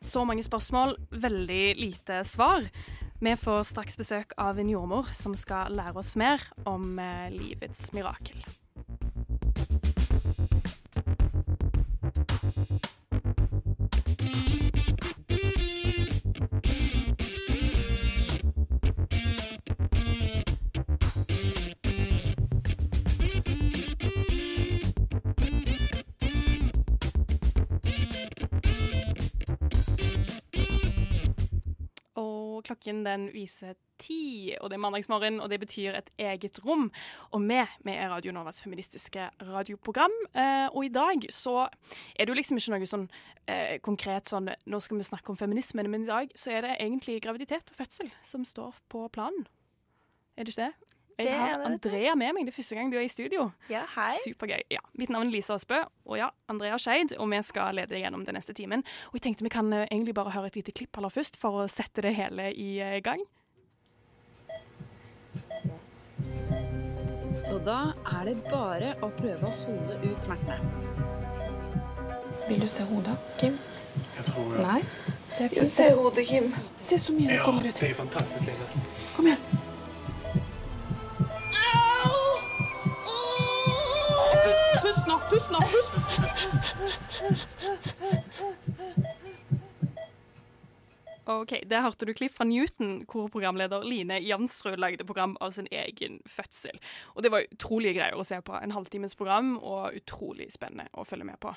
Så mange spørsmål, veldig lite svar. Vi får straks besøk av en jordmor som skal lære oss mer om eh, livets mirakel. Klokken den viser ti, og det er mandagsmorgen, og det betyr et eget rom. Og vi, vi er Radio Novas feministiske radioprogram, eh, og i dag så er det jo liksom ikke noe sånn eh, konkret sånn Nå skal vi snakke om feminismen, men i dag så er det egentlig graviditet og fødsel som står på planen. Er det ikke det? Jeg Det har. Andrea med meg. Det er første gang du er i studio. Ja, hei. Supergøy. Ja. Mitt navn er Lise Aasbø, og ja, Andrea Skeid, og vi skal lede deg gjennom den neste timen. Og jeg tenkte vi kan eh, egentlig bare høre et lite klipp aller først, for å sette det hele i eh, gang. Så da er det bare å prøve å holde ut smertene. Vil du se hodet, Kim? Jeg tror ja. Nei? Det er fint. Se hodet, Kim. Se så mye det Ja, kommer ut. det er fantastisk, Line. Kom igjen. Pust nå, pust! Ok, Der hørte du klipp fra Newton, hvor programleder Line Jansrud lagde program av sin egen fødsel. Og Det var utrolige greier å se på. En halvtimes program, og utrolig spennende å følge med på.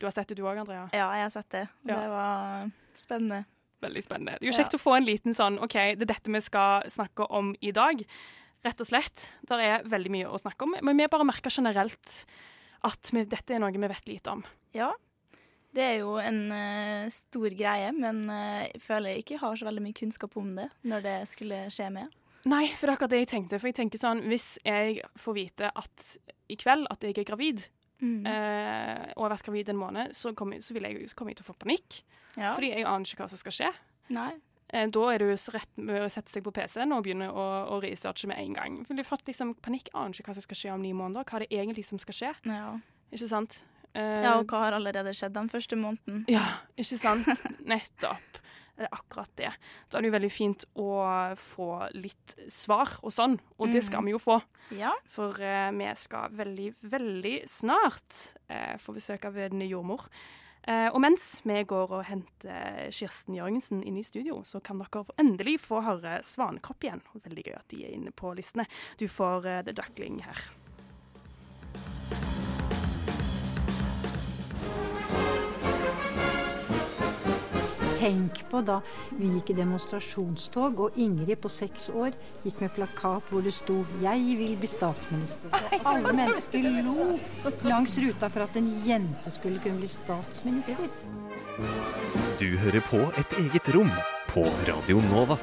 Du har sett det du òg, Andrea? Ja, jeg har sett det. Ja. Det var spennende. Veldig spennende. Det er jo kjekt å få en liten sånn OK, det er dette vi skal snakke om i dag. Rett og slett. Det er veldig mye å snakke om. Men vi bare merker generelt at vi, dette er noe vi vet lite om. Ja. Det er jo en uh, stor greie, men uh, jeg føler jeg ikke har så veldig mye kunnskap om det når det skulle skje med. Nei, for det er akkurat det jeg tenkte. For jeg tenker sånn, Hvis jeg får vite at i kveld at jeg er gravid, Mm. uh, og har vært gravid en måned, så kommer, så vil jeg, så kommer jeg til å få panikk. Ja. Fordi jeg aner ikke hva som skal skje. Nei. Eh, da er det jo rett med å sette seg på PC-en og begynne å, å researche med en gang. For de har fått liksom panikk. Aner ikke hva som skal skje om ni måneder. Hva er det egentlig som skal skje? Ja. Ikke sant? Eh, ja, og hva har allerede skjedd den første måneden? Ja, ikke sant? Nettopp. Det er akkurat det. Da er det jo veldig fint å få litt svar og sånn, og det skal vi jo få. Ja. For eh, vi skal veldig, veldig snart eh, få besøk av en jordmor. Eh, og mens vi går og henter Kirsten Jørgensen inn i studio, så kan dere endelig få høre Svanekropp igjen. Veldig gøy at de er inne på listene. Du får eh, The Duckling her. Tenk på da vi gikk i demonstrasjonstog, og Ingrid på seks år gikk med plakat hvor det sto 'Jeg vil bli statsminister'. Og alle mennesker lo langs ruta for at en jente skulle kunne bli statsminister. Du hører på et eget rom på Radio Nova.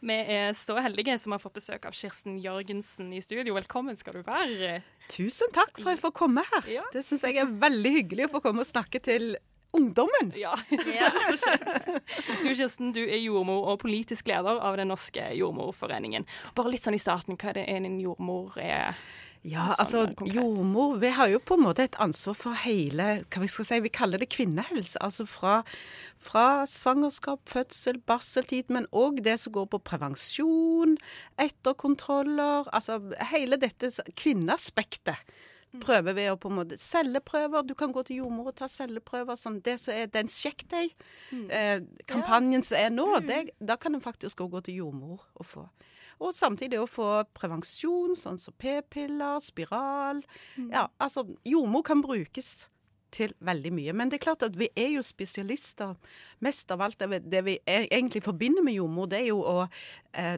Vi er så heldige som har fått besøk av Kirsten Jørgensen i studio. Velkommen skal du være. Tusen takk for at jeg får komme her. Ja. Det syns jeg er veldig hyggelig å få komme og snakke til ungdommen. Ja, det. Du Kirsten, du er jordmor og politisk leder av Den norske jordmorforeningen. Bare litt sånn i starten, hva er det en jordmor er? Ja, Sånn altså konkret. jordmor Vi har jo på en måte et ansvar for hele hva vi skal si, Vi kaller det kvinnehelse. Altså fra, fra svangerskap, fødsel, barseltid, men òg det som går på prevensjon, etterkontroller. Altså hele dette kvinneaspektet. Prøver vi å på en måte Celleprøver. Du kan gå til jordmor og ta celleprøver. Sånn, det som er den Sjekk deg. Eh, kampanjen som er nå, det, da kan en faktisk òg gå til jordmor og få. Og samtidig å få prevensjon, sånn som p-piller, spiral. Ja, altså jordmor kan brukes til veldig mye. Men det er klart at vi er jo spesialister. Mest av alt det vi, det vi e- egentlig forbinder med jordmor, det er jo å eh,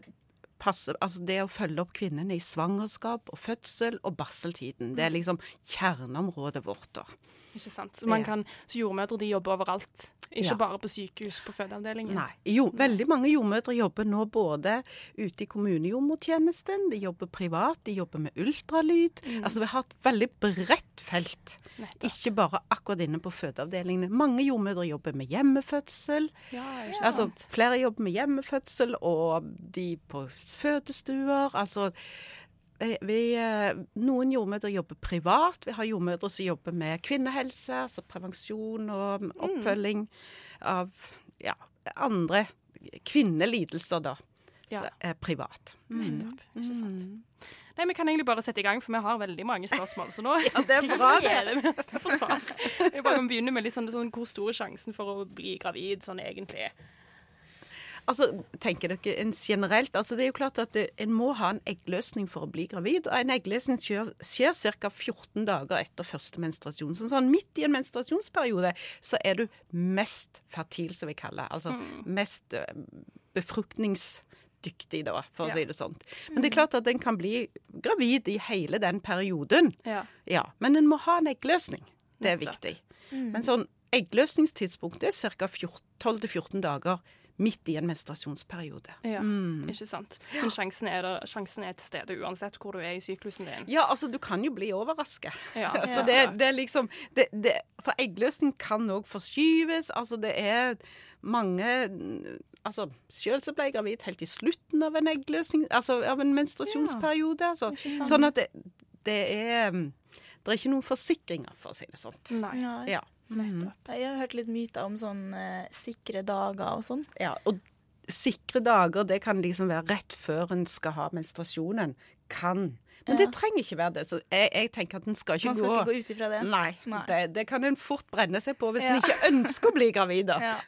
passe Altså det å følge opp kvinnene i svangerskap og fødsel og barseltiden. Det er liksom kjerneområdet vårt, da. Ikke sant? Så, man kan, så jordmødre de jobber overalt, ikke Ja. bare på sykehus, på fødeavdelingen. Nei. Jo, veldig mange jordmødre jobber nå både ute i kommunejordmortjenesten, de jobber privat, de jobber med ultralyd. Mm. Altså vi har et veldig bredt felt, ikke bare akkurat inne på fødeavdelingene. Mange jordmødre jobber med hjemmefødsel. Ja, Altså, sant? flere jobber med hjemmefødsel, og de på fødestuer. Altså, vi, vi, eh, noen jordmødre jobber privat. Vi har jordmødre som jobber med kvinnehelse, altså prevensjon og oppfølging av ja, andre kvinnelidelser, da. Ja. Så er privat. Nettopp. Ikke sant. Nei, Vi kan egentlig bare sette i gang, for vi har veldig mange spørsmål. Så nå Ja, det er bra, det. vi svar. Bare begynner begynne med litt sånn, sånn, hvor stor er sjansen for å bli gravid sånn egentlig? Altså, tenker dere en generelt, altså det er jo klart at det, En må ha en eggløsning for å bli gravid. og En eggløsning skjer, skjer ca. 14 dager etter første menstruasjon. Så sånn Midt i en menstruasjonsperiode så er du mest fertil, som vi kaller det. Altså Mm. mest befruktnings befruktningsdyktig, da, for Ja. å si det sånn. Men det er klart at en kan bli gravid i hele den perioden. Ja. Ja, Men en må ha en eggløsning. Det er viktig. Mm. Men sånn eggløsningstidspunkt er ca. 12-14 dager midt i en menstruasjonsperiode. Ja, Mm. ikke sant. Men sjansen er, der, sjansen er til stede uansett hvor du er i syklusen din. Ja, altså du kan jo bli overrasket. Ja. så det, det er liksom det, det, For eggløsning kan òg forskyves. Altså det er mange Altså, Sjøl så ble jeg gravid helt i slutten av en eggløsning, altså av en menstruasjonsperiode. Altså, Ikke sånn at det, det er Det er ikke noen forsikringer, for å si det sånn. Nei. Ja. Jeg har hørt litt myter om sånn eh, sikre dager og sånn. Ja, og sikre dager, det kan liksom være rett før en skal ha menstruasjonen. Kan. Men Ja. det trenger ikke være det. Så jeg, jeg tenker at en skal ikke Man skal gå ikke gå ut ifra det. Nei. Nei. Det, det kan en fort brenne seg på hvis Ja. en ikke ønsker å bli gravid. Ja.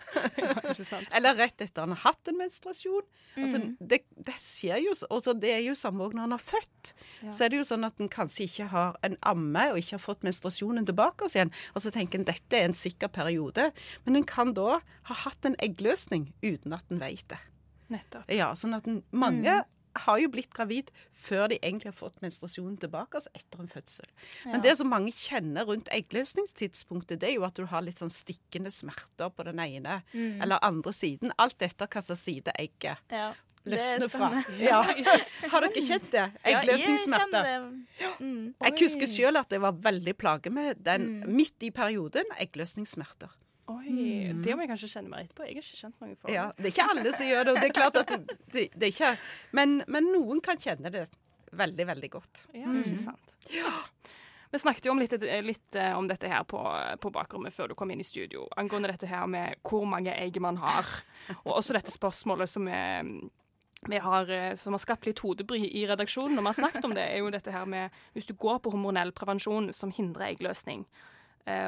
Eller rett etter han har hatt en menstruasjon. Altså, Mm. det, det skjer jo også, Det er jo samme òg når han har født. Så er det jo sånn at en kanskje ikke har en amme og ikke har fått menstruasjonen tilbake oss igjen. Og så tenker en dette er en sikker periode. Men en kan da ha hatt en eggløsning uten at en vet det. Nettopp. Ja, sånn at en, mange Mm. Har jo blitt gravid før de egentlig har fått menstruasjonen tilbake, altså etter en fødsel. Ja. Men det som mange kjenner rundt eggløsningstidspunktet, det er jo at du har litt sånn stikkende smerter på den ene Mm. eller andre siden. Alt etter slags side egget Ja. Er løsner fra. Ja. Har dere kjent det? Eggløsningssmerter. Ja, jeg. Mm. Jeg husker sjøl at jeg var veldig plaget med den Mm. midt i perioden. Eggløsningssmerter. Oi, Mm. Det må jeg kanskje kjenne meg litt på. Jeg har ikke kjent mange folk. Ja, det er ikke alle som gjør det. det er klart at det, det, det er ikke, men, men noen kan kjenne det veldig, veldig godt. Ja, ikke sant. Ja. Vi snakket jo om litt, litt eh, om dette her på, på bakrommet før du kom inn i studio, angående dette her med hvor mange egg man har, og også dette spørsmålet som er vi har, eh, som har skapt litt hodebry i redaksjonen, når vi har snakket om det, er jo dette her med hvis du går på hormonell prevensjon som hindrer eggløsning, eh,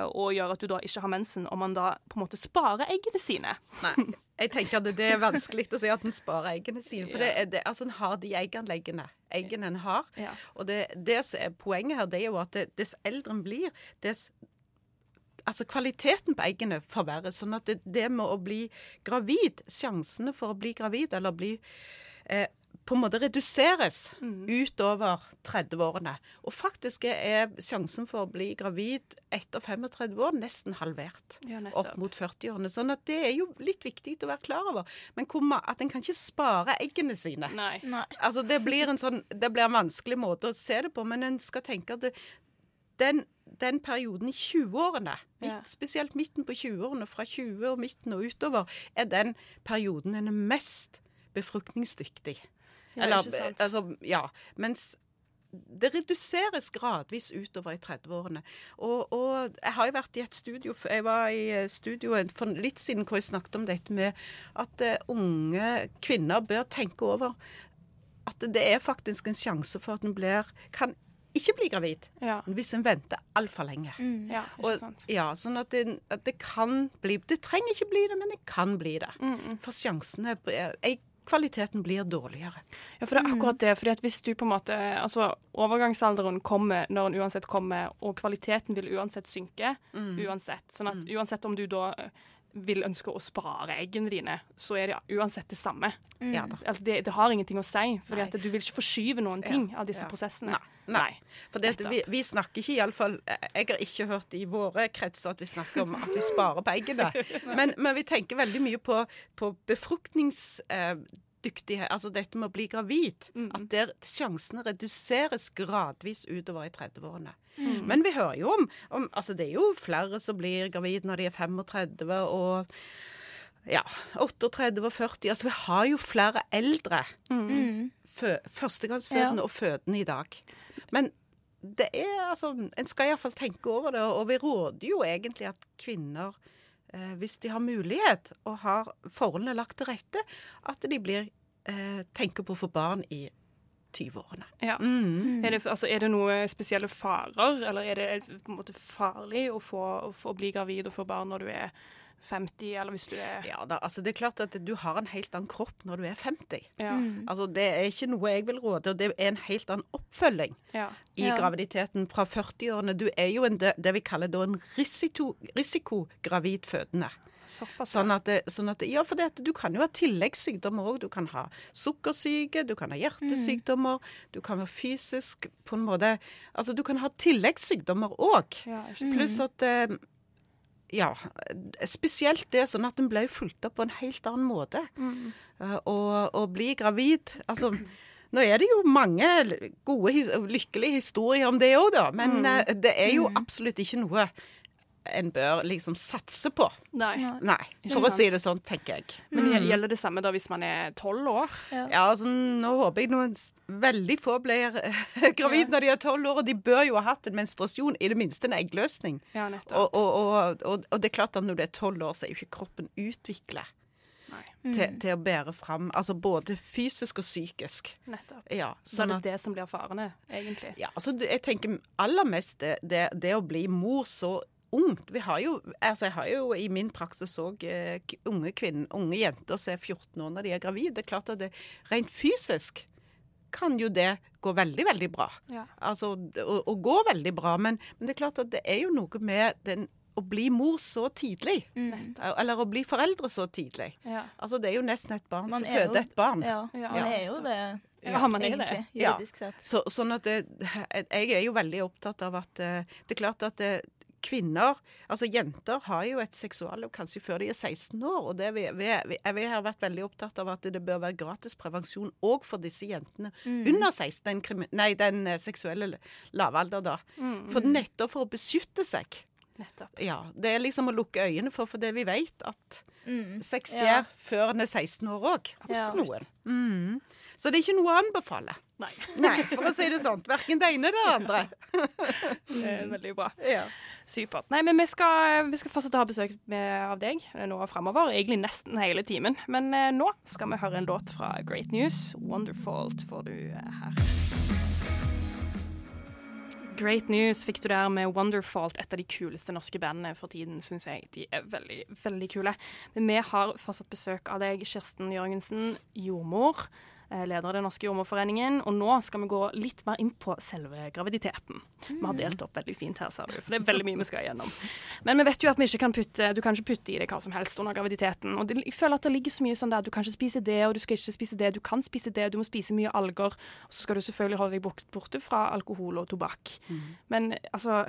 og gjør at du da ikke har mensen, om man da på en måte sparer eggene sine. Nei, jeg tenker at det er vanskelig å si at en sparer eggene sine. For Ja. det er det, altså en har de egganleggene eggene en har. Ja. Og det, det som er poenget her, det er jo at det, dess eldre en blir, dess Altså kvaliteten på eggene forverres. Sånn at det, det med å bli gravid, sjansene for å bli gravid eller bli eh, på en måte reduseres utover 30-årene. Og faktisk er sjansen for å bli gravid etter 35 år nesten halvert. Ja, opp mot 40-årene. Sånn at det er jo litt viktig å være klar over. Men hvor at en kan ikke spare eggene sine. Nei. Altså Det blir en sånn, det blir en vanskelig måte å se det på, men en skal tenke at det, den, den perioden i 20-årene, Ja. spesielt midten på 20-årene, fra 20 og midten og utover, er den perioden en er mest befruktningsdyktig. Ja, Eller, altså, ja. Mens det reduseres gradvis utover i 30-årene. Og, og jeg har jo vært i et studio Jeg var i eh, studio for litt siden hvor jeg snakket om dette med at eh, unge kvinner bør tenke over at det er faktisk en sjanse for at en blir kan ikke bli gravid Ja. hvis en venter altfor lenge. Ja, ikke Og, ja, sånn at det, at det kan bli Det trenger ikke bli det, men det kan bli det. Mm, For sjansene er- Kvaliteten blir dårligere. Ja, for det er akkurat det. fordi at hvis du på en måte, altså Overgangsalderen kommer når den uansett kommer, og kvaliteten vil uansett synke. Mm. uansett. Sånn at uansett om du da vil ønske å spare eggene dine, så er det uansett det samme. Ja da. Altså, det, det har ingenting å si, for du vil ikke forskyve noen ting Ja, av disse ja. prosessene. Nei. For det, at vi, vi snakker ikke iallfall Jeg har ikke hørt i våre kretser at vi snakker om at vi sparer på eggene. Men, men vi tenker veldig mye på, på befruktningsdyktighet, altså dette med å bli gravid. At der sjansene reduseres gradvis utover i 30-årene. Mm. Men vi hører jo om, om altså Det er jo flere som blir gravid når de er 35 og ja, 38 og 40. Altså vi har jo flere eldre Mm. fø førstegangsfødende Ja. og fødende i dag. Men det er altså En skal iallfall tenke over det, og vi råder jo egentlig at kvinner, hvis de har mulighet og har forholdene lagt til rette, at de blir eh, tenker på å få barn i 20-årene. Ja. Mm. Er, det, altså, er det noe spesielle farer, eller er det på en måte farlig å, få, å, få, å bli gravid og få barn når du er 50, eller hvis du er Ja da, altså det er klart at du har en helt annen kropp når du er 50. Ja. Mm. Altså Det er ikke noe jeg vil råde, og det er en helt annen oppfølging Ja. i Ja. graviditeten fra 40-årene. Du er jo en, det, vi kaller da en risiko, fødende. Såpass, Sånn at, det, sånn at det, ja, for det, at du kan jo ha tilleggssykdommer òg. Du kan ha sukkersyke, du kan ha hjertesykdommer, du kan være fysisk på en måte Altså du kan ha tilleggssykdommer òg. Ja. Pluss at eh, ja, spesielt det sånn at en ble fulgt opp på en helt annen måte. Mm. Uh, og, og bli gravid Altså, nå er det jo mange gode, lykkelige historier om det òg, da. Men Mm. uh, det er jo absolutt ikke noe en bør liksom satse på. Nei. Nei, for å si det sånn, tenker jeg. Men Mm. gjelder det samme da hvis man er tolv år? Ja, altså, nå håper jeg noen veldig få blir eh, gravid når de er tolv år, og de bør jo ha hatt en menstruasjon, i det minste en eggløsning. Ja, nettopp. Og, og, og, og, og det er klart at når du er tolv år, så er jo ikke kroppen utviklet til, Mm. til å bære fram, altså både fysisk og psykisk. Nettopp. Ja, Så sånn er at, det det som blir farene, egentlig? ja, altså, jeg tenker aller mest det, det, det å bli mor så ungt. Vi har jo, altså jeg har jo i min praksis òg eh, unge kvinner, unge jenter som er 14 år når de er gravide. Det er klart at det rent fysisk kan jo det gå veldig, veldig bra. Ja. Altså, å gå veldig bra. Men, men det er klart at det er jo noe med den å bli mor så tidlig. Eller å bli foreldre så tidlig. Ja. Altså, det er jo nesten et barn Man som føder jo- et barn. Ja, man er jo det. Ja, man er det. egentlig, det. juridisk sett. Så, sånn at det, Jeg er jo veldig opptatt av at eh, Det er klart at eh, kvinner, altså jenter, har jo et seksualliv kanskje før de er 16 år. og det vi, vi, vi, har vært veldig opptatt av at det bør være gratis prevensjon òg for disse jentene Mm. under 16, den, nei, den eh, seksuelle lavalder. da. Mm. For nettopp for å beskytte seg. Nettopp. Ja, Det er liksom å lukke øynene for, for det vi vet at Mm. sex Ja. skjer før en er 16 år òg, hos Ja. noen. Mm. Så det er ikke noe å anbefale. Nei. Nei, for å si det sånn. Verken det ene eller det andre. Det er veldig bra. Ja. Supert. Nei, men vi skal, vi skal fortsette å ha besøk med, av deg eh, nå framover. Egentlig nesten hele timen. Men eh, nå skal vi høre en låt fra Great News. 'Wonderfault' får du eh, her. Great News fikk du der med Wonderfault, et av de kuleste norske bandene for tiden, syns jeg. De er veldig, veldig kule. Men vi har fortsatt besøk av deg, Kirsten Jørgensen, jordmor. Eh, Leder av Den norske jordmorforeningen. Og nå skal vi gå litt mer inn på selve graviditeten. Vi har delt opp veldig fint her, ser du, for det er veldig mye vi skal igjennom. Men vi vet jo at vi ikke kan putte, du kan ikke putte i deg hva som helst under graviditeten. Og det, jeg føler at det ligger så mye sånn der du kan ikke spise det, og du skal ikke spise det, du kan spise det, du må spise mye alger. Og så skal du selvfølgelig holde deg borte fra alkohol og tobakk. Men altså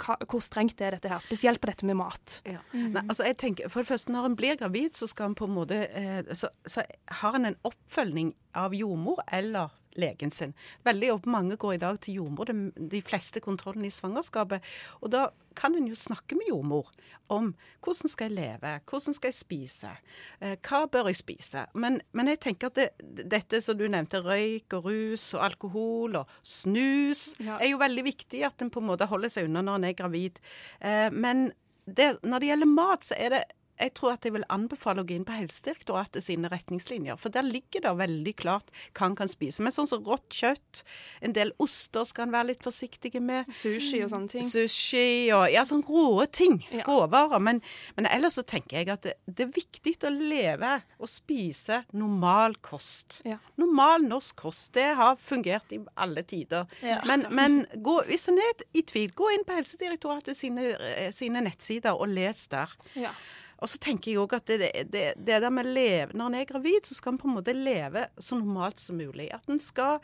hva, hvor strengt er dette her? Spesielt på dette med mat. Ja. Nei, altså jeg tenker, for det første, Når en blir gravid, så skal en på en måte, eh, så, så har en en oppfølging av jordmor eller legen sin. Veldig opp, Mange går i dag til jordmor, de, fleste kontrollene i svangerskapet. Og da kan en jo snakke med jordmor om hvordan skal jeg leve, hvordan skal jeg spise, eh, hva bør jeg spise. Men, men jeg tenker at det, dette som du nevnte, røyk og rus og alkohol og snus, Ja. er jo veldig viktig at en på en måte holder seg unna når en er gravid. Eh, men det, når det gjelder mat, så er det jeg tror at jeg vil anbefale å gå inn på Helsedirektoratet sine retningslinjer. For der ligger det veldig klart hva en kan spise. Men sånn som rått kjøtt, en del oster skal en være litt forsiktig med. Sushi og sånne ting. Sushi og ja, sånn rå ting. Ja. Råvarer. Men, men ellers så tenker jeg at det, det er viktig å leve og spise normal kost. Ja. Normal norsk kost. Det har fungert i alle tider. Ja. Men, men gå, hvis en er i tvil, gå inn på Helsedirektoratet sine, eh, sine nettsider og les der. Ja. Og så tenker jeg òg at det, det, det der med leve, når en er gravid, så skal en på en måte leve så normalt som mulig. At en skal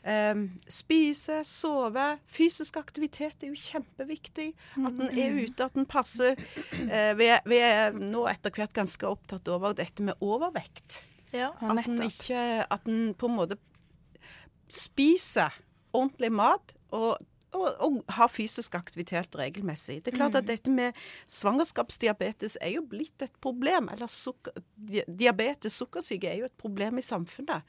eh, spise, sove. Fysisk aktivitet er jo kjempeviktig. At en er ute, at en passer. Eh, vi, er, vi er nå etter hvert ganske opptatt over dette med overvekt. Ja. At en ikke At en på en måte spiser ordentlig mat og, og, og har fysisk aktivitet regelmessig. Det er klart at dette med svangerskapsdiabetes er jo blitt et problem. Eller sukker, diabetes, sukkersyke, er jo et problem i samfunnet.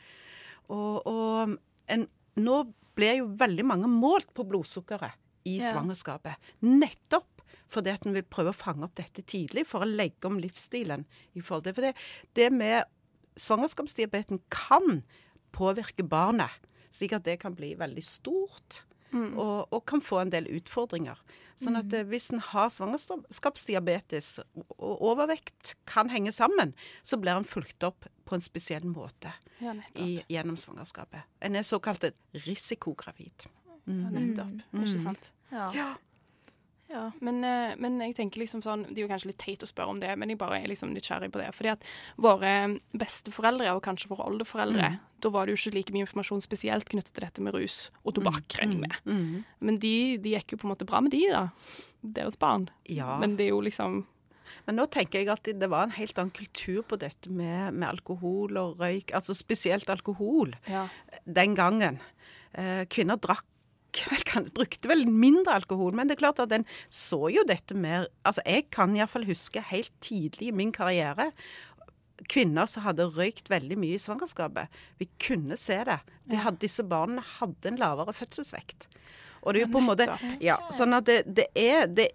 Og, og en, nå blir jo veldig mange målt på blodsukkeret i Ja. svangerskapet. Nettopp fordi at en vil prøve å fange opp dette tidlig for å legge om livsstilen. i forhold til. For det, det med svangerskapsdiabeten kan påvirke barnet, slik at det kan bli veldig stort. Og, og kan få en del utfordringer. Sånn at mm. hvis en har svangerskapsdiabetes og overvekt kan henge sammen, så blir en fulgt opp på en spesiell måte Ja, i, gjennom svangerskapet. En er såkalt risikogravid. Ja, nettopp. Ikke sant? Ja. Ja. Men, eh, men jeg tenker liksom sånn Det er jo kanskje litt teit å spørre om det, men jeg bare er liksom nysgjerrig på det. Fordi at våre besteforeldre, og kanskje våre oldeforeldre, da var det jo ikke like mye informasjon spesielt knyttet til dette med rus og tobakk, regner jeg med. Mm. Men de, de gikk jo på en måte bra med de, da. Deres barn. Ja. Men det er jo liksom Men nå tenker jeg at det, det var en helt annen kultur på dette med, med alkohol og røyk. Altså spesielt alkohol Ja. den gangen. Eh, kvinner drakk vel, kan, brukte vel mindre alkohol, men det er klart at en så jo dette mer Altså jeg kan iallfall huske helt tidlig i min karriere kvinner som hadde røykt veldig mye i svangerskapet. Vi kunne se det. De hadde, disse barna hadde en lavere fødselsvekt. Og det er jo på en måte. Ja, sånn at det, det er det,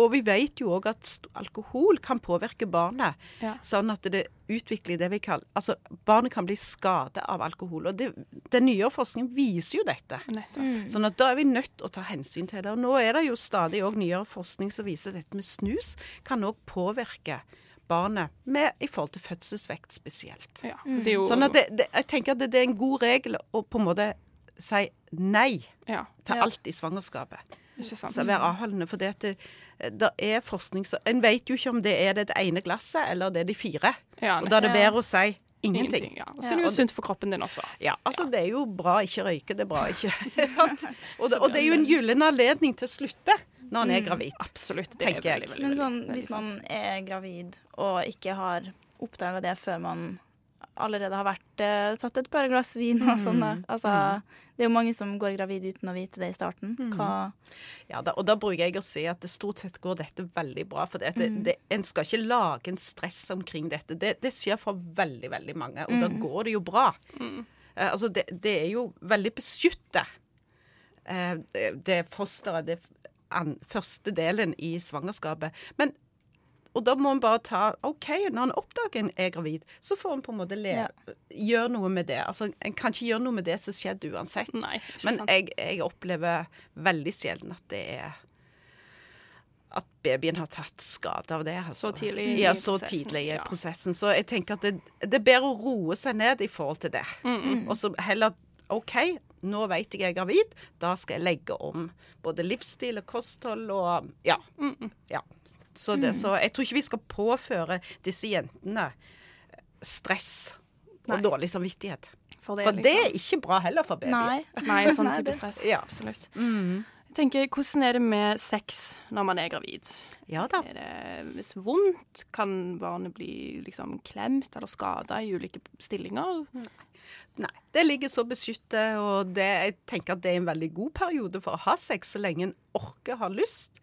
Og vi vet jo òg at alkohol kan påvirke barnet. Ja. Sånn at det utvikler det vi kaller Altså, barnet kan bli skadet av alkohol. Og det, den nyere forskningen viser jo dette. Nettopp. Sånn at da er vi nødt til å ta hensyn til det. Og nå er det jo stadig òg nyere forskning som viser at dette med snus kan òg påvirke barnet med, i forhold til fødselsvekt spesielt. Ja. Det jo Sånn at det, det, jeg tenker at det, det er en god regel å på en måte si nei ja, til alt i svangerskapet. Ikke sant. Så være avholdende. For det, at det, det er forskning så En vet jo ikke om det er det ene glasset eller det er de fire. Ja, Og da er det bedre å si ingenting. Ingenting. Ja. Og så er det jo sunt for kroppen din også. Ja, altså Det er jo bra ikke røyke, det er bra ikke sant? Og det, og det er jo en gyllen anledning til å slutte når en er gravid. Absolutt. Det Tenker er jeg. veldig, veldig, Men sånn, hvis man er gravid og ikke har oppdaga det før man allerede har vært eh, tatt et par glass vin og sånn, da. Altså, det er jo mange som går gravid uten å vite det i starten. Hva Ja, da, og da bruker jeg å si at det stort sett går dette veldig bra. For det, det, det, en skal ikke lage en stress omkring dette. Det, det skjer for veldig, veldig mange, og da går det jo bra. Eh, altså, det, det er jo veldig beskytta, eh, det, det fosteret, det an, første delen i svangerskapet. Men og da må en bare ta OK, når en oppdager en er gravid, så får en på en måte le, gjøre noe med det. Altså, En kan ikke gjøre noe med det som skjedde uansett. Nei, Men jeg, jeg opplever veldig sjelden at det er at babyen har tatt skade av det. Altså. Så tidlig i ja, så prosessen, tidlig i ja. prosessen. Så jeg tenker at det, det er bedre å roe seg ned i forhold til det. Og så heller OK, nå vet jeg jeg er gravid, da skal jeg legge om både livsstil og kosthold og Ja. ja. Så, det, så jeg tror ikke vi skal påføre disse jentene stress og Nei. dårlig samvittighet. For det, For det er liksom, ikke bra heller for babyer. Nei. Nei, sånn type stress. Ja. Absolutt. Jeg tenker, Hvordan er det med sex når man er gravid? Ja da. Er det hvis vondt? Kan barnet bli liksom klemt eller skada i ulike stillinger? Nei. Det ligger så beskyttet, og det, jeg tenker at det er en veldig god periode for å ha sex så lenge en orker, har lyst.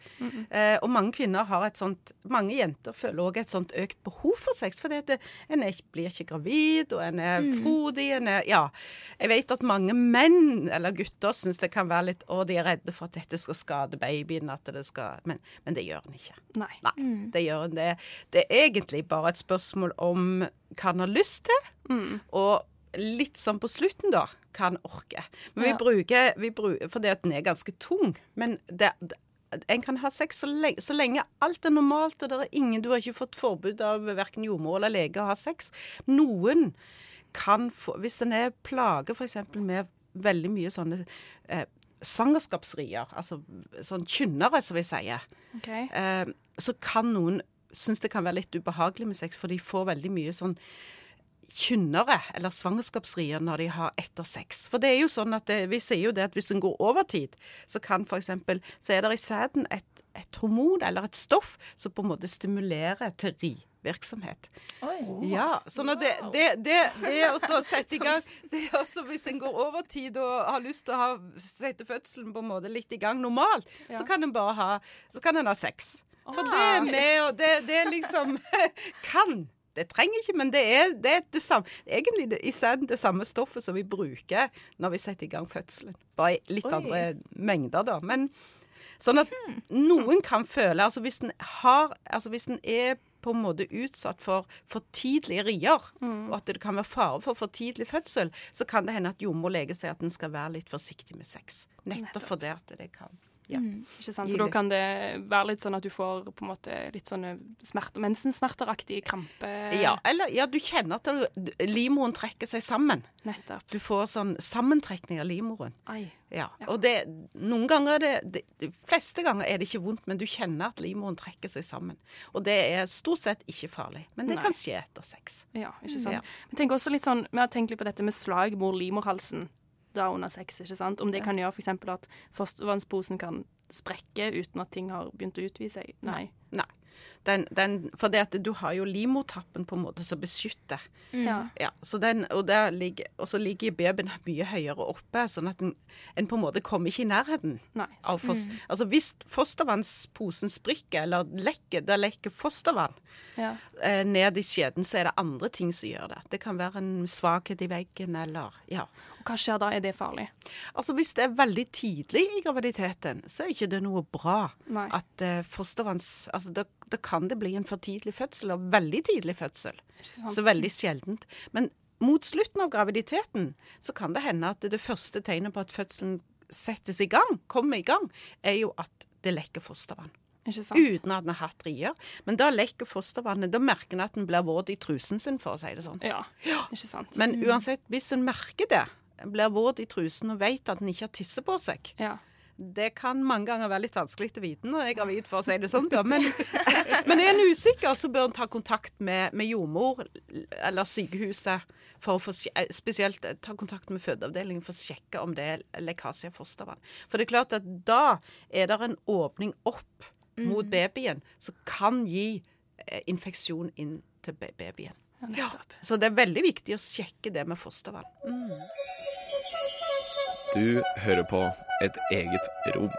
eh, og mange kvinner har et sånt Mange jenter føler òg et sånt økt behov for sex. For det, en er, blir ikke gravid, og en er frodig. En er, ja. Jeg vet at mange menn eller gutter syns det kan være litt Å, de er redde for at dette skal skade babyen. At det skal, men, men det gjør en ikke. Nei. Nei, det gjør en det. Det er egentlig bare et spørsmål om hva en har lyst til, og litt sånn på slutten, da, hva orke. Men vi Ja. bruker, vi bruker Fordi at den er ganske tung. Men det, det, en kan ha sex så lenge, så lenge alt er normalt, og det er ingen Du har ikke fått forbud av verken jordmor eller lege å ha sex. Noen kan få Hvis en er plaget f.eks. med veldig mye sånne eh, svangerskapsrier, altså sånn kynnere, som vi sier, okay. eh, så kan noen synes det kan være litt ubehagelig med sex, for de får veldig mye sånn kynnere eller svangerskapsrier når de har etter sex. For det er jo sånn at det, vi sier jo det at hvis en går over tid, så kan f.eks. så er det i sæden et, et hormon eller et stoff som på en måte stimulerer til rivirksomhet. Ja, sånn at det, det, det, det å sette i gang det er også Hvis en går over tid og har lyst til å ha, sette fødselen på en måte litt i gang normalt, Ja. så kan en bare ha så kan en ha sex. For det er med, og det, det liksom Kan. Det trenger ikke, men det er, det er det samme, egentlig det, i sæden det samme stoffet som vi bruker når vi setter i gang fødselen. Bare i litt Oi. andre mengder, da. Men sånn at noen kan føle Altså hvis en har Altså hvis en er på en måte utsatt for for tidlige rier, og at det kan være fare for for tidlig fødsel, så kan det hende at jordmorlege sier at en skal være litt forsiktig med sex. Nettopp fordi at det kan ja. Ikke sant? Så da kan det være litt sånn at du får på en måte litt sånne smerter, mensensmerteraktige krampe. Ja, eller ja, du kjenner at livmoren trekker seg sammen. Nettopp. Du får sånn sammentrekning av livmoren. Ai. Ja. Og det, noen ganger er det, De fleste ganger er det ikke vondt, men du kjenner at livmoren trekker seg sammen. Og det er stort sett ikke farlig. Men det Nei. kan skje etter sex. Ja, ikke sant. Ja. Vi tenk også litt sånn, vi har tenkt litt på dette med slag mot livmorhalsen da under sex, ikke sant? Om det kan gjøre f.eks. at fostervannsposen kan sprekke uten at ting har begynt å utvide seg. Nei. Nei. Den, den, for det at du har jo livmortappen på en måte som beskytter. Ja. Ja, så den, og, der ligger, og så ligger babyen mye høyere oppe, sånn at en, en på en måte kommer ikke i nærheten. Nei. Av fos, Mm. Altså Hvis fostervannsposen sprikker, eller lekker, da lekker fostervann Ja. eh, ned i skjeden, så er det andre ting som gjør det. Det kan være en svakhet i veggen, eller ja. Hva skjer da? Er det farlig? Altså Hvis det er veldig tidlig i graviditeten, så er ikke det noe bra. Nei. At uh, fostervanns... Altså da, da kan det bli en for tidlig fødsel, og veldig tidlig fødsel. Så veldig sjeldent. Men mot slutten av graviditeten så kan det hende at det første tegnet på at fødselen settes i gang, kommer i gang, er jo at det lekker fostervann. Uten at den har hatt rier. Men da lekker fostervannet. Da merker en at den blir våt i trusen sin, for å si det sånn. Ja, ja. Men uansett, hvis en merker det, blir våt i trusen og vet at en ikke har tisset på seg, Ja. det kan mange ganger være litt vanskelig å vite når jeg er gravid, for å si det sånn. Men, men er en usikker, så bør en ta kontakt med, med jordmor eller sykehuset. For å få, eh, spesielt eh, ta kontakt med fødeavdelingen for å sjekke om det er lekkasje av fostervann. For det er klart at da er det en åpning opp mot babyen som kan gi eh, infeksjon inn til babyen. Ja, Så det er veldig viktig å sjekke det med fostervann. Du hører på et eget rom.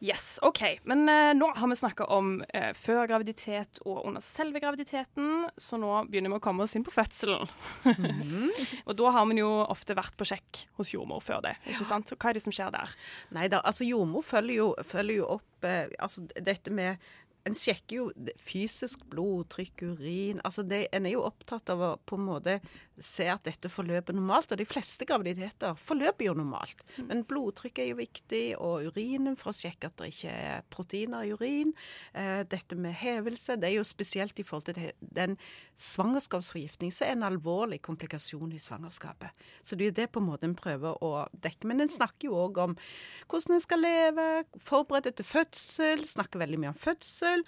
Yes, OK. Men eh, nå har vi snakka om eh, før graviditet og under selve graviditeten, så nå begynner vi å komme oss inn på fødselen. og da har vi jo ofte vært på sjekk hos jordmor før det. ikke sant? Hva er det som skjer der? Nei da, altså jordmor følger jo, følger jo opp eh, altså dette med En sjekker jo fysisk blodtrykk, urin. Altså det, En er jo opptatt av å på en måte se at dette forløper normalt. Og de fleste graviditeter forløper jo normalt. Men blodtrykk er jo viktig, og urinen for å sjekke at det ikke er proteiner i urin. Eh, dette med hevelse, det er jo spesielt i forhold til den svangerskapsforgiftning, så er en alvorlig komplikasjon i svangerskapet. Så det er jo det på en måte en prøver å dekke. Men en snakker jo òg om hvordan en skal leve, forberede til fødsel, snakker veldig mye om fødsel.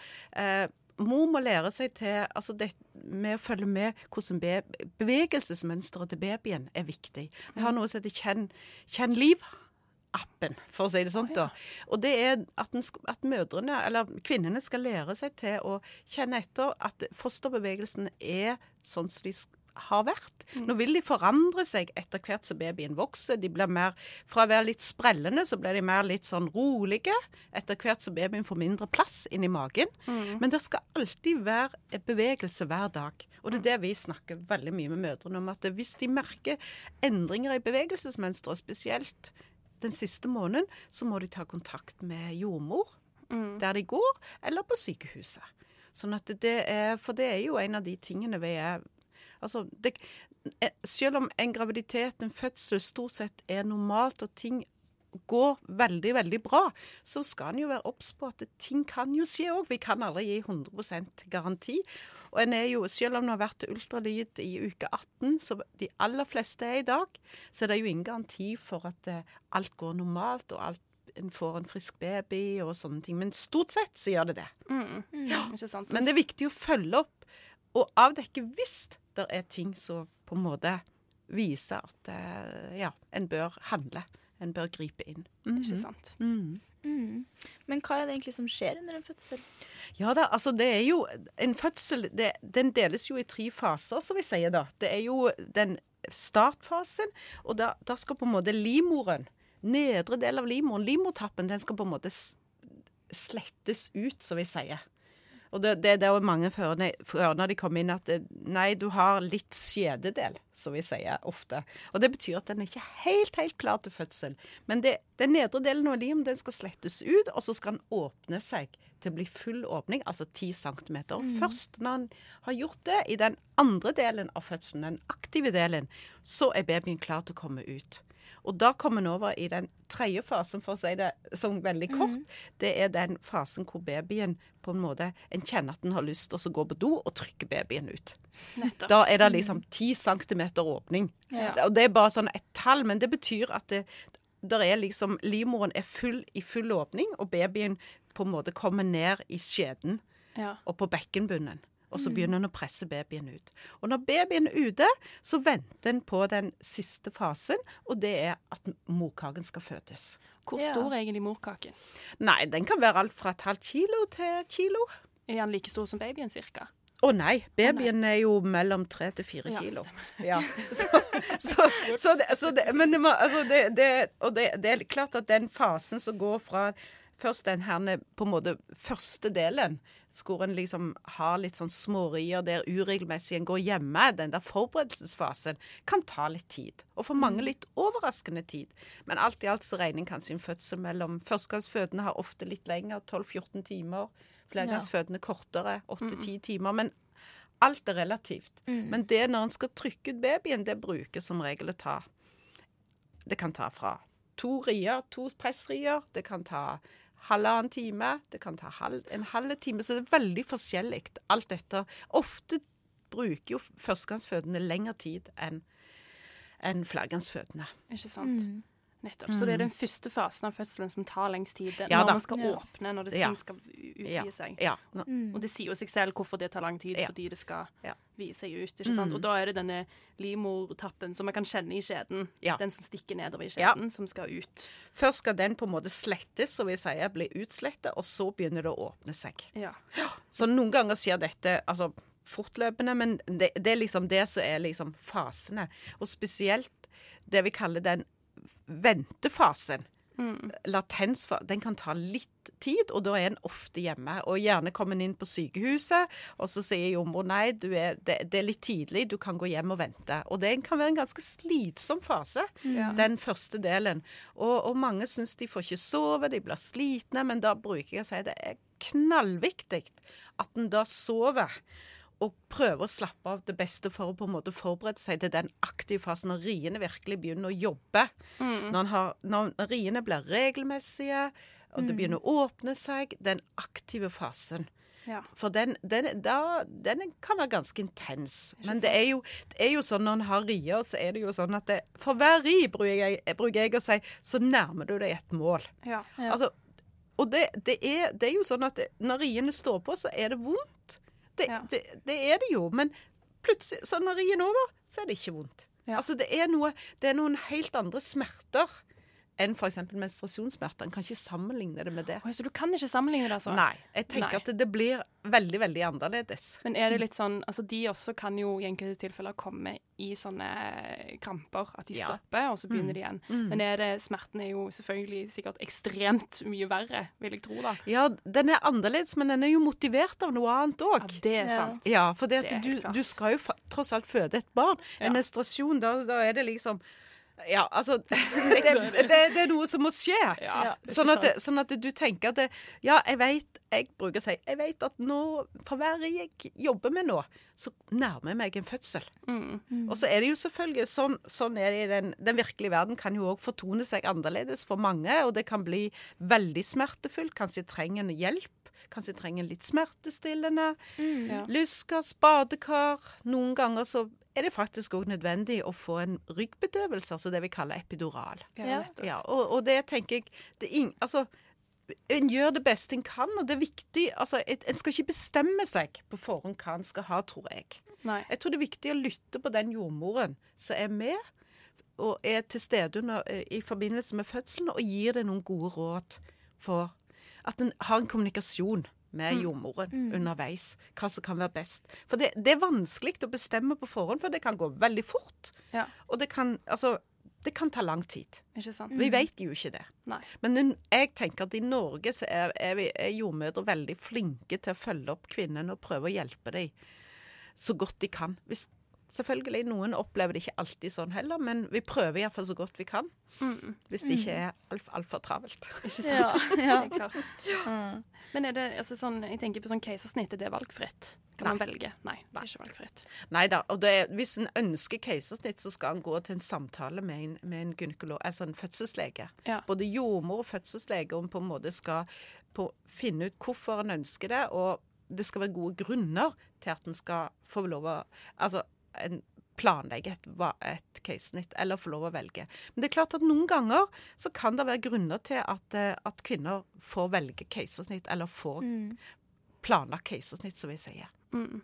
Mor må lære seg til altså det med å følge med hvordan be, bevegelsesmønsteret til babyen er viktig. Vi har noe som heter Kjenn, kjenn liv-appen, for å si det sånn. da. Og det er at, den, at mødrene, eller kvinnene skal lære seg til å kjenne etter at fosterbevegelsen er sånn som de sk- har vært. Nå vil de forandre seg etter hvert som babyen vokser. De blir mer, Fra å være litt sprellende, så blir de mer litt sånn rolige etter hvert som babyen får mindre plass inni magen. Men det skal alltid være bevegelse hver dag. Og det er det vi snakker veldig mye med mødrene om. At hvis de merker endringer i bevegelsesmønsteret, spesielt den siste måneden, så må de ta kontakt med jordmor der de går, eller på sykehuset. Sånn at det er, For det er jo en av de tingene vi er Altså, det, eh, selv om en graviditet, en fødsel, stort sett er normalt, og ting går veldig, veldig bra, så skal en jo være obs på at ting kan jo skje òg. Vi kan aldri gi 100% garanti. Og en er jo, selv om det har vært ultralyd i uke 18, som de aller fleste er i dag, så er det jo ingen garanti for at eh, alt går normalt, og alt en får en frisk baby og sånne ting. Men stort sett så gjør det det. Mm. Ja. Ikke sant? Men det er viktig å følge opp og avdekke hvis det er ting som på en måte viser at eh, ja, en bør handle. En bør gripe inn. Ikke Mhm. sant. Mm. Mm. Men hva er det egentlig som skjer under en fødsel? Ja da, altså det er jo En fødsel det, den deles jo i tre faser, som vi sier da. Det er jo den startfasen, og da, da skal på en måte livmoren, nedre del av livmoren, livmortappen, den skal på en måte slettes ut, som vi sier. Og det, det, det er jo mange før når de kommer inn at det, nei, du har litt skjededel, som vi sier ofte. Og det betyr at den er ikke helt, helt klar til fødsel. Men det, den nedre delen av livet den skal slettes ut, og så skal den åpne seg til å bli full åpning, altså 10 cm. Og Mm. først når han har gjort det, i den andre delen av fødselen, den aktive delen, så er babyen klar til å komme ut. Og da kommer en over i den tredje fasen, for å si det som veldig kort. Mm. Det er den fasen hvor babyen på en måte En kjenner at den har lyst til å gå på do og trykke babyen ut. Nettopp. Da er det liksom 10 cm åpning. Ja. Og det er bare sånn et tall, men det betyr at det, der er liksom Livmoren er full i full åpning, og babyen på en måte kommer ned i skjeden Ja. og på bekkenbunnen. Og så Mm. begynner en å presse babyen ut. Og når babyen er ute, så venter en på den siste fasen, og det er at morkaken skal fødes. Hvor stor er egentlig morkaken? Nei, den kan være alt fra et halvt kilo til et kilo. Er den like stor som babyen, cirka? Å nei, babyen er jo mellom tre til fire kilo. Ja, så, så, så, det, Men det må, altså det, det, og det, det er klart at den fasen som går fra først den her på en måte første delen, hvor en liksom har litt sånn smårier der uregelmessig en går hjemme, den der forberedelsesfasen, kan ta litt tid. Og for mange litt overraskende tid. Men alt i alt så regner en kanskje en fødsel mellom Førstegangsfødende har ofte litt lenger, 12-14 timer. Flergangsfødende kortere, 8-10 timer. Men alt er relativt. Mm. Men det når en skal trykke ut babyen, det bruker som regel å ta Det kan ta fra to rier, to pressrier. Det kan ta halvannen time. Det kan ta halv, en halv time. Så det er veldig forskjellig, alt dette. Ofte bruker jo førstegangsfødende lengre tid enn enn flergangsfødende. Ikke sant? Mm. Nettopp. Så det er den første fasen av fødselen som tar lengst tid. Ja når man skal Ja. åpne, når det, Ja. ting skal utvide Ja. seg. Ja. Og det sier jo seg selv hvorfor det tar lang tid, Ja. fordi det skal Ja. vide seg ut. ikke sant? Mm. Og da er det denne livmortappen som man kan kjenne i skjeden. Ja. Den som stikker nedover i Ja. skjeden, som skal ut. Først skal den på en måte slettes, som vi sier, bli utslettet, og så begynner det å åpne seg. Ja. Så noen ganger skjer dette altså, fortløpende, men det, det er liksom det som er liksom fasene. Og spesielt det vi kaller den ventefasen. Mm. Latensfasen. Den kan ta litt tid, og da er en ofte hjemme. Og gjerne kommer en inn på sykehuset, og så sier jordmor nei, du er, det, det er litt tidlig, du kan gå hjem og vente. Og det kan være en ganske slitsom fase, Ja. den første delen. Og, og mange syns de får ikke sove, de blir slitne, men da bruker jeg å si det er knallviktig at en da sover. Og prøve å slappe av det beste for å på en måte forberede seg til den aktive fasen når riene virkelig begynner å jobbe. Mm. Når, har, når riene blir regelmessige, og det Mm. begynner å åpne seg, den aktive fasen. Ja. For den, den, da, den kan være ganske intens. Men det er, jo, det er jo sånn når en har rier, så er det jo sånn at det, for hver ri, bruker jeg, bruker jeg å si, så nærmer du deg et mål. Ja. Altså, og det, det, er, det er jo sånn at når riene står på, så er det vondt. Det, det, det er det jo. Men plutselig, så når rien er over, så er det ikke vondt. Altså, det er, noe, det er noen helt andre smerter enn f.eks. menstruasjonssmerter. En kan ikke sammenligne det med det. Så du kan ikke sammenligne det, altså? Nei. Jeg tenker Nei. at det blir veldig, veldig annerledes. Men er det litt sånn Altså, de også kan jo i enkelte tilfeller komme i sånne kramper. At de Ja. stopper, og så begynner Mm. de igjen. Mm. Men er det, smerten er jo selvfølgelig sikkert ekstremt mye verre, vil jeg tro, da. Ja, den er annerledes, men den er jo motivert av noe annet òg. Ja, det er sant. Ja, for det Det at du, du skal jo tross alt føde et barn. En Ja. menstruasjon, da, da er det liksom Ja, altså det, det, det er noe som må skje. Ja, sånn, at, sånn at du tenker at det, Ja, jeg vet Jeg bruker å si jeg vet at nå, for hver jeg jobber med nå, så nærmer jeg meg en fødsel. Mm. Og så er det jo selvfølgelig sånn, sånn er det i den, den virkelige verden kan jo òg fortone seg annerledes for mange, og det kan bli veldig smertefullt. Kanskje trenger en hjelp. Kanskje trenger litt smertestillende. Ja. Lyskas, badekar. Noen ganger så er det faktisk òg nødvendig å få en ryggbedøvelse, altså det vi kaller epidural. Ja. Ja, og, og det tenker jeg det er ing, Altså, en gjør det beste en kan, og det er viktig altså, et- En skal ikke bestemme seg på forhånd hva en skal ha, tror jeg. Nei. Jeg tror det er viktig å lytte på den jordmoren som er med og er til stede under, i forbindelse med fødselen, og gir det noen gode råd for at en har en kommunikasjon med jordmoren underveis. Hva som kan være best. For det, det er vanskelig å bestemme på forhånd, for det kan gå veldig fort. Ja. Og det kan, altså, det kan ta lang tid. Ikke sant? Vi vet jo ikke det. Nei. Men jeg tenker at i Norge så er, er, vi, er jordmødre veldig flinke til å følge opp kvinnene og prøve å hjelpe dem så godt de kan. Hvis, selvfølgelig, noen opplever det ikke alltid sånn heller, men vi prøver iallfall så godt vi kan. Mm. Hvis det ikke er altfor alt for travelt. Ikke Ja, sant? ja. er klart. Men er det altså sånn, jeg tenker på sånn keisersnitt, er det valgfritt? Kan man velge? Nei, det er ikke valgfritt. Nei da. Og det, er- hvis en ønsker keisersnitt, så skal en gå til en samtale med en, med en gynekolog, altså en fødselslege. Ja. Både jordmor og fødselslege om på en måte skal på, finne ut hvorfor en ønsker det, og det skal være gode grunner til at en skal få lov å Altså planlegge et, et casesnitt, eller få lov å velge. Men det er klart at noen ganger så kan det være grunner til at, eh, at kvinner får velge keisersnitt, eller får planlagt keisersnitt, som vi sier. Mm.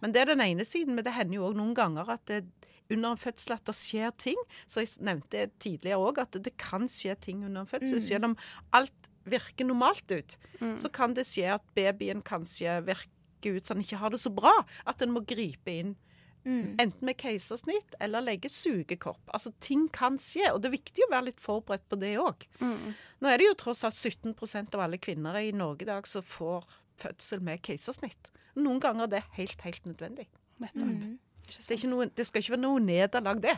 Men det er den ene siden, men det hender jo òg noen ganger at det, under en fødsel at det skjer ting. Så jeg nevnte tidligere òg at det kan skje ting under en fødsel. Mm. Selv om alt virker normalt ut, Mm. så kan det skje at babyen kanskje virker ut som den ikke har det så bra. At en må gripe inn. Mm. Enten med keisersnitt eller legge sugekopp. Altså Ting kan skje, og det er viktig å være litt forberedt på det òg. Mm. Nå er det jo tross alt 17% av alle kvinner i Norge i dag som får fødsel med keisersnitt. Noen ganger er det helt, helt nødvendig. Nettopp. Mm. Det, er ikke noe, det skal ikke være noe nederlag, det,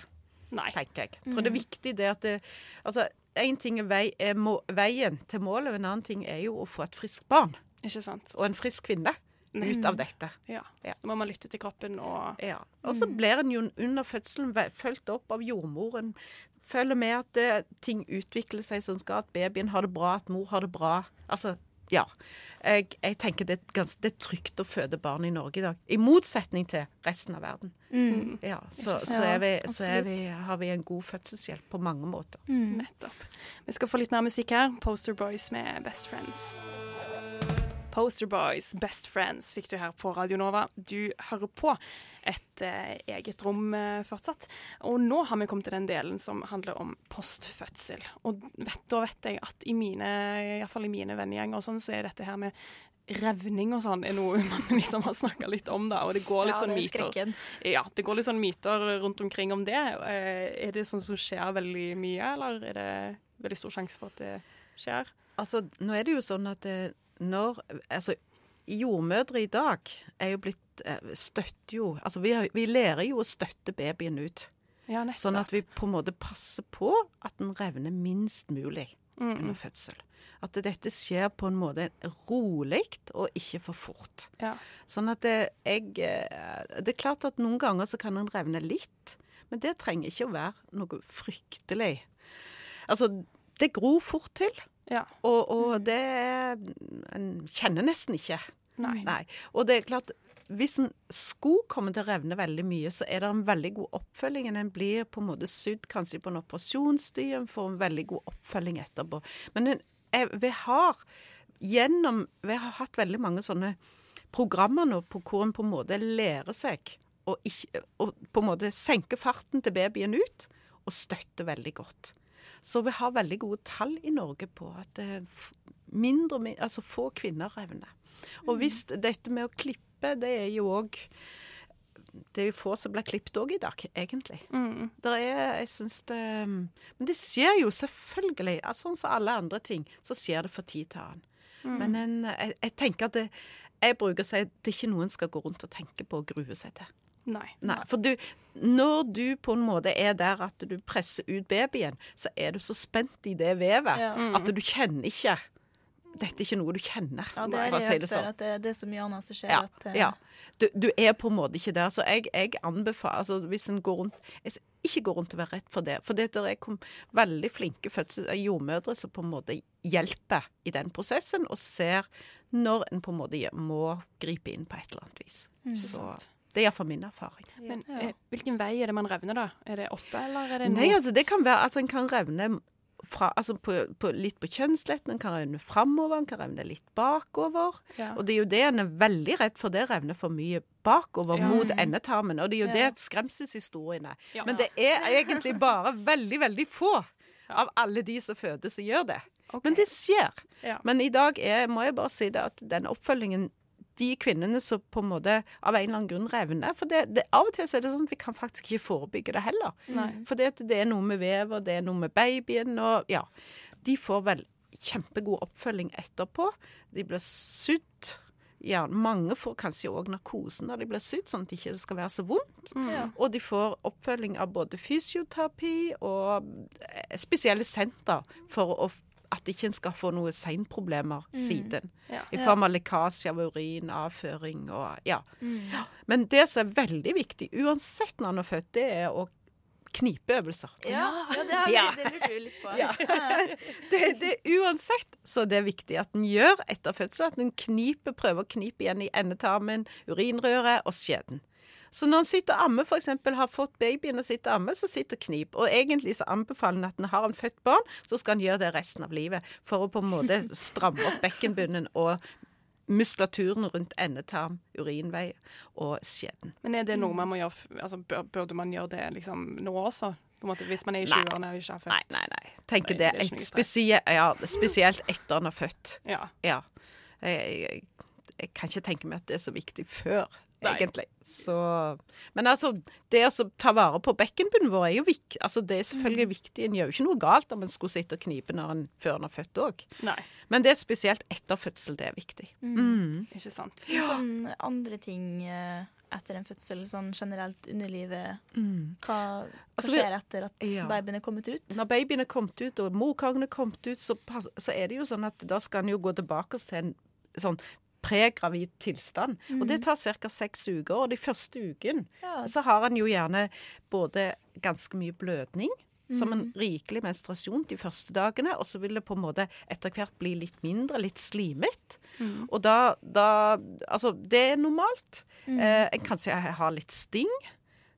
Nei. tenker jeg. Jeg tror det er viktig det at det, altså, En ting er, vei, er må, veien til målet, og en annen ting er jo å få et friskt barn Ikke sant? og en frisk kvinne ut av dette. Ja. Ja. Så må man lytte til kroppen og Ja. Og så blir en jo under fødselen fulgt opp av jordmoren. Følger med at det, ting utvikler seg som skal, at babyen har det bra, at mor har det bra. Altså, ja. Jeg, jeg tenker det er, ganske, det er trygt å føde barn i Norge i dag. I motsetning til resten av verden. Mm. Ja, så, så, er vi, så er vi, har vi en god fødselshjelp på mange måter. Mm. Nettopp. Vi skal få litt mer musikk her. Poster Boys med Best Friends. Poster Boys, Best Friends fikk du her på Radio Nova. Du hører på et eh, eget rom eh, fortsatt. Og nå har vi kommet til den delen som handler om postfødsel. Og vet, da vet jeg at i mine, i hvert fall i mine vennegjenger og sånn, så er dette her med revning og sånn er noe man liksom har snakka litt om, da. Og det går litt Ja, sånn det er myter. skrekken. Ja, det går litt sånn myter rundt omkring om det. Eh, Er det sånn som skjer veldig mye, eller er det veldig stor sjanse for at det skjer? Altså, nå er det jo sånn at eh, når Altså, jordmødre i dag er jo blitt eh, Støtter jo Altså, vi, har, vi lærer jo å støtte babyen ut. Ja. Sånn at vi på en måte passer på at den revner minst mulig Mm, under fødsel. At dette skjer på en måte rolig og ikke for fort. Ja. Sånn at det, jeg eh, Det er klart at noen ganger så kan den revne litt, men det trenger ikke å være noe fryktelig. Altså, det gror fort til, Ja. og, og det En kjenner nesten ikke. Nei. Nei. Og det er klart, hvis en sko kommer til å revne veldig mye, så er det en veldig god oppfølging. En blir på en måte sydd kanskje på en operasjonsstue, en får en veldig god oppfølging etterpå. Men vi har gjennom Vi har hatt veldig mange sånne programmer nå på hvor en på en måte lærer seg å på en måte senke farten til babyen ut, og støtte veldig godt. Så vi har veldig gode tall i Norge på at eh, mindre, altså få kvinner revner. Og hvis dette med å klippe, det er jo òg Det er jo få som blir klippet òg i dag, egentlig. Mm. Det er, jeg synes det Men det skjer jo selvfølgelig. Altså, sånn som alle andre ting, så skjer det for tid til annen. Mm. Men en, jeg, jeg tenker at det, jeg bruker å si at det er ikke noe en skal gå rundt og tenke på og grue seg til. Nei. Nei. For du, når du på en måte er der at du presser ut babyen, så er du så spent i det vevet Ja. Mm. at du kjenner ikke Dette er ikke noe du kjenner, Ja, det er si det sånn. at det, det er så mye annet som skjer. Ja, at, uh... ja. Du, du er på en måte ikke der. Så jeg, jeg anbefaler altså Hvis en går rundt Jeg ikke gå rundt og være redd for det. For det der er veldig flinke fødsel, eh, jordmødre som på en måte hjelper i den prosessen, og ser når en på en måte må gripe inn på et eller annet vis. Mm. Så det er iallfall min erfaring. Men eh, hvilken vei er det man revner, da? Er det oppe, eller er det Nei, altså det kan være altså En kan revne fra, altså på, på, litt på kjønnsletten, en kan revne framover, en kan revne litt bakover. Ja. Og det er jo det en er veldig redd for, det revner for mye bakover Ja. mot endetarmen. Og det er jo Ja. det skremselshistoriene. Ja. Men det er egentlig bare veldig, veldig få av alle de som fødes, som gjør det. Men det skjer. Ja. Men i dag er, må jeg bare si det at den oppfølgingen de kvinnene som på en måte av en eller annen grunn revner For det, det, av og til så er det sånn at vi kan faktisk ikke forebygge det heller. Nei. For det, det er noe med vever, det er noe med babyen, og ja. De får vel kjempegod oppfølging etterpå. De blir sydd. Ja, mange får kanskje òg narkosen når de blir sydd, sånn at det ikke skal være så vondt. Mm. Og de får oppfølging av både fysioterapi og eh, spesielle senter for å, at ikke en skal få noen seinproblemer Mm. siden. Ja. I form av lekkasje av urin, avføring og ja. Mm. Men det som er veldig viktig, uansett når han er født, det er å knipeøvelser. Ja, ja, det, har vi, Ja. lurer litt på. Ja. det, det, uansett så er det viktig at en gjør etter fødsel, at en kniper, prøver å knipe igjen i endetarmen, urinrøret og skjeden. Så når en sitter og ammer, f.eks. har fått babyen og sitter og ammer, så sitter og knip. Og egentlig så anbefaler en at en har en født barn, så skal en gjøre det resten av livet. For å på en måte stramme opp bekkenbunnen og muskulaturen rundt endetarm, urinvei og skjeden. Men er det noe man må gjøre altså, Burde man gjøre det liksom nå også? På en måte, hvis man er i 20-årene og ikke har født? Nei, nei, nei. Tenker Nei, det, det spesielt, ja, spesielt etter han er født. Ja. Ja. Jeg, jeg, jeg kan ikke tenke meg at det er så viktig før. Egentlig. Så, men altså, det å ta vare på bekkenbunnen vår er jo viktig. Altså, det er selvfølgelig viktig. En gjør jo ikke noe galt om en skulle sitte og knipe når en, før en har født òg. Men det er spesielt etter fødsel det er viktig. Mm. Ikke sant. Ja. Sånn andre ting eh, etter en fødsel, sånn generelt underlivet Mm. Hva, hva Altså, skjer etter at Ja. babyen er kommet ut? Når babyen er kommet ut, og morkaken er kommet ut, så, så er det jo sånn at da skal en jo gå tilbake til en sånn pregravid tilstand. Og det tar ca. seks uker. Og de første uken Ja. så har en jo gjerne både ganske mye blødning, som en Mhm. rikelig menstruasjon de første dagene, og så vil det på en måte etter hvert bli litt mindre, litt slimet. Mm. Og da, da Altså, det er normalt. Mm. Eh, en kanskje har litt sting.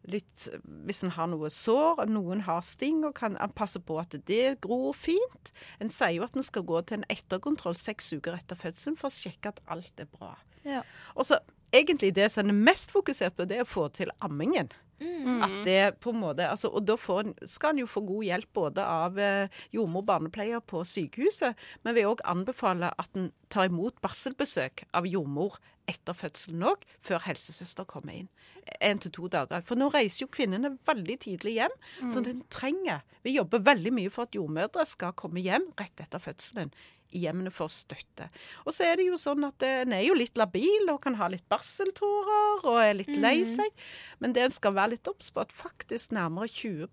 Litt, hvis en har noe sår, noen har sting, og kan passe på at det gror fint. En sier jo at en skal gå til en etterkontroll seks uker etter fødselen for å sjekke at alt er bra. Ja. Og så egentlig det som en er mest fokusert på, det er å få til ammingen. Mm. At det på en måte, altså, og da får skal en jo få god hjelp både av eh, jordmor og barnepleier på sykehuset, men vil òg anbefale at en tar imot barselbesøk av jordmor etter fødselen òg, før helsesøster kommer inn. En til to dager. For nå reiser jo kvinnene veldig tidlig hjem, så Mm. den trenger Vi jobber veldig mye for at jordmødre skal komme hjem rett etter fødselen. I hjemmene for støtte. Og så er det jo sånn at eh, en er jo litt labil og kan ha litt barseltårer og er litt lei seg. seg. Men det en skal være litt obs på, at faktisk nærmere 20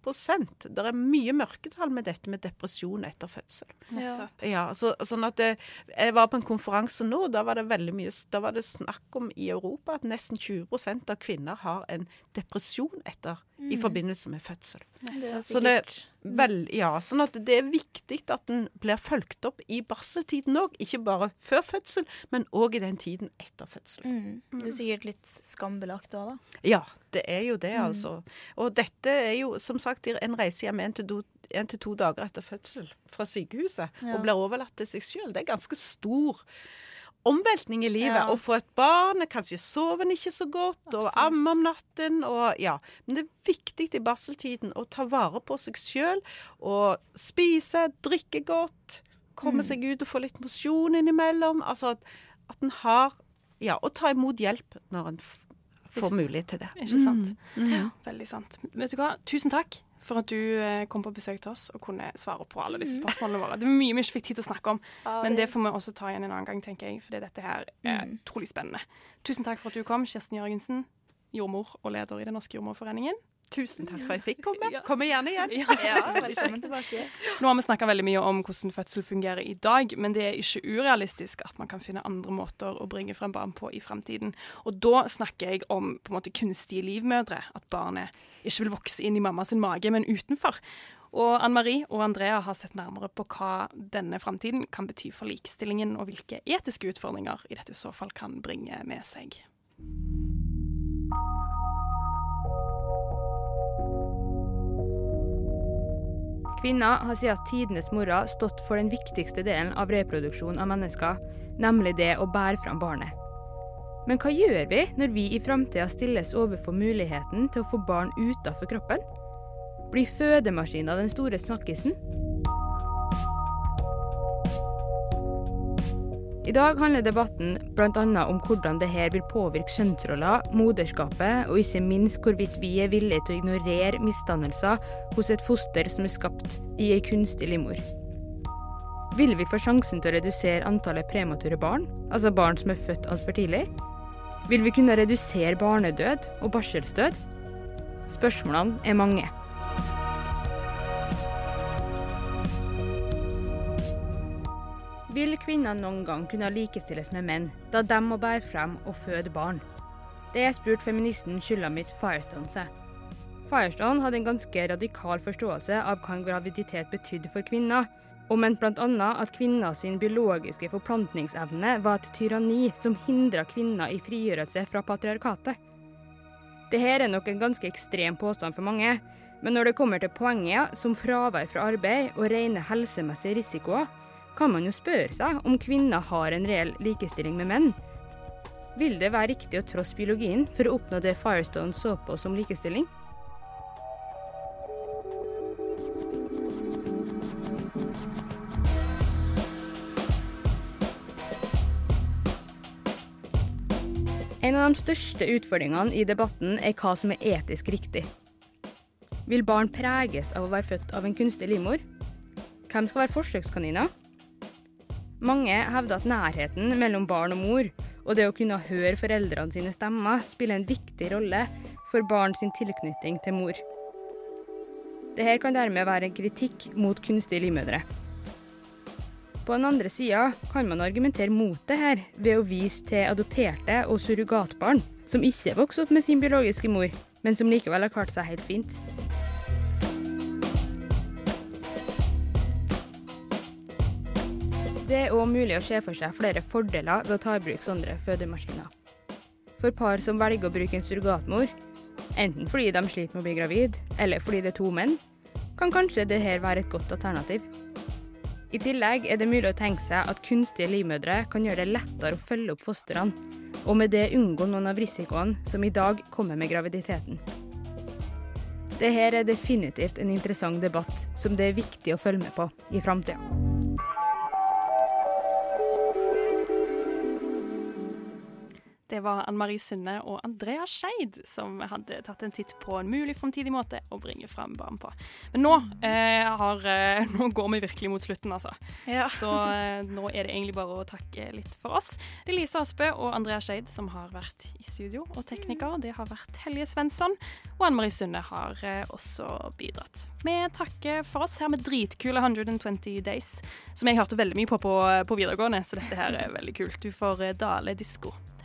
Det er mye mørketall med dette med depresjon etter fødsel. Ja. Ja, så, sånn at det, Jeg var på en konferanse nå, da var det veldig mye Da var det snakk om i Europa at nesten 20% av kvinner har en depresjon etter i Mm. forbindelse med fødsel. Det Så det, vel, ja, sånn at det er viktig at den blir fulgt opp i barseltiden òg. Ikke bare før fødsel, men òg i den tiden etter fødsel. mm. Det er sikkert litt skambelagt òg, da. Ja, det er jo det, Mm. altså. Og dette er jo som sagt en reise hjem en til, til to dager etter fødsel fra sykehuset, Ja. og blir overlatt til seg sjøl. Det er ganske stor omveltning i livet. Ja. Å få et barn, kanskje sover en ikke så godt, og ammer om natten, og ja. Men det er viktig i barseltiden å ta vare på seg sjøl, og spise, drikke godt, komme Mm. seg ut og få litt mosjon innimellom. Altså at, at en har Ja, og ta imot hjelp når en får mulighet til det. Ikke sant? Mm. Ja, veldig sant. Vet du hva, tusen takk for at du eh, kom på besøk til oss og kunne svare på alle disse spørsmålene våre. Det var mye vi ikke fikk tid til å snakke om, men det får vi også ta igjen en annen gang, tenker jeg, fordi dette her er Mm. utrolig spennende. Tusen takk for at du kom, Kirsten Jørgensen. jordmor og leder i Den norske jordmorforeningen. Tusen takk for at jeg fikk komme. Kommer gjerne igjen. Ja, velkommen tilbake. Nå har vi snakka veldig mye om hvordan fødsel fungerer i dag, men det er ikke urealistisk at man kan finne andre måter å bringe frem barn på i fremtiden. Og da snakker jeg om på en måte kunstige livmødre. At barnet ikke vil vokse inn i mammas mage, men utenfor. Og Anne Marie og Andrea har sett nærmere på hva denne framtiden kan bety for likestillingen, og hvilke etiske utfordringer i dette så fall kan bringe med seg. Kvinner har siden tidenes morgen stått for den viktigste delen av reproduksjon av mennesker, nemlig det å bære fram barnet. Men hva gjør vi når vi i framtida stilles overfor muligheten til å få barn utenfor kroppen? Blir fødemaskiner den store snakkisen? I dag handler debatten bl.a. om hvordan dette vil påvirke kjønnsroller, moderskapet, og ikke minst hvorvidt vi er villige til å ignorere misdannelser hos et foster som er skapt i ei kunstig livmor. Vil vi få sjansen til å redusere antallet premature barn, altså barn som er født altfor tidlig? Vil vi kunne redusere barnedød og barselsdød? Spørsmålene er mange. Vil kvinner noen gang kunne likestilles med menn, da de må bære frem og føde barn? Det spurte spurt feministen Shulamit Firestone seg. Firestone hadde en ganske radikal forståelse av hva en graviditet betydde for kvinner, og mente bl.a. at kvinners biologiske forplantningsevne var et tyranni som hindra kvinner i frigjørelse fra patriarkatet. Dette er nok en ganske ekstrem påstand for mange, men når det kommer til poenget som fravær fra arbeid og rene helsemessige risikoer, kan man jo spørre seg om kvinner har en reell likestilling med menn. Vil det være riktig å trosse biologien for å oppnå det Firestone så på som likestilling? En av de største utfordringene i debatten er hva som er etisk riktig. Vil barn preges av å være født av en kunstig livmor? Hvem skal være forsøkskaniner? Mange hevder at nærheten mellom barn og mor, og det å kunne høre foreldrene sine stemmer, spiller en viktig rolle for barn sin tilknytning til mor. Dette kan dermed være en kritikk mot kunstige livmødre. På den andre sida kan man argumentere mot det her ved å vise til adopterte og surrogatbarn som ikke vokser opp med sin biologiske mor, men som likevel har klart seg helt fint. Det er òg mulig å se for seg flere fordeler ved å ta i bruk sånne fødemaskiner. For par som velger å bruke en surrogatmor, enten fordi de sliter med å bli gravid, eller fordi det er to menn, kan kanskje dette være et godt alternativ. I tillegg er det mulig å tenke seg at kunstige livmødre kan gjøre det lettere å følge opp fostrene, og med det unngå noen av risikoene som i dag kommer med graviditeten. Dette er definitivt en interessant debatt som det er viktig å følge med på i framtida. Det var Ann Marie Sunne og Andrea Skeid som hadde tatt en titt på en mulig framtidig måte å bringe frem barn på. Men nå, eh, har, eh, nå går vi virkelig mot slutten, altså. Ja. Så eh, nå er det egentlig bare å takke litt for oss. Det er Lise Aspe og Andrea Skeid som har vært i studio, og tekniker det har vært Helje Svensson. Og Ann Marie Sunne har eh, også bidratt. Vi takker for oss her med dritkule 120 Days, som jeg hørte veldig mye på på, på videregående, så dette her er veldig kult. Du får eh, Dale Disko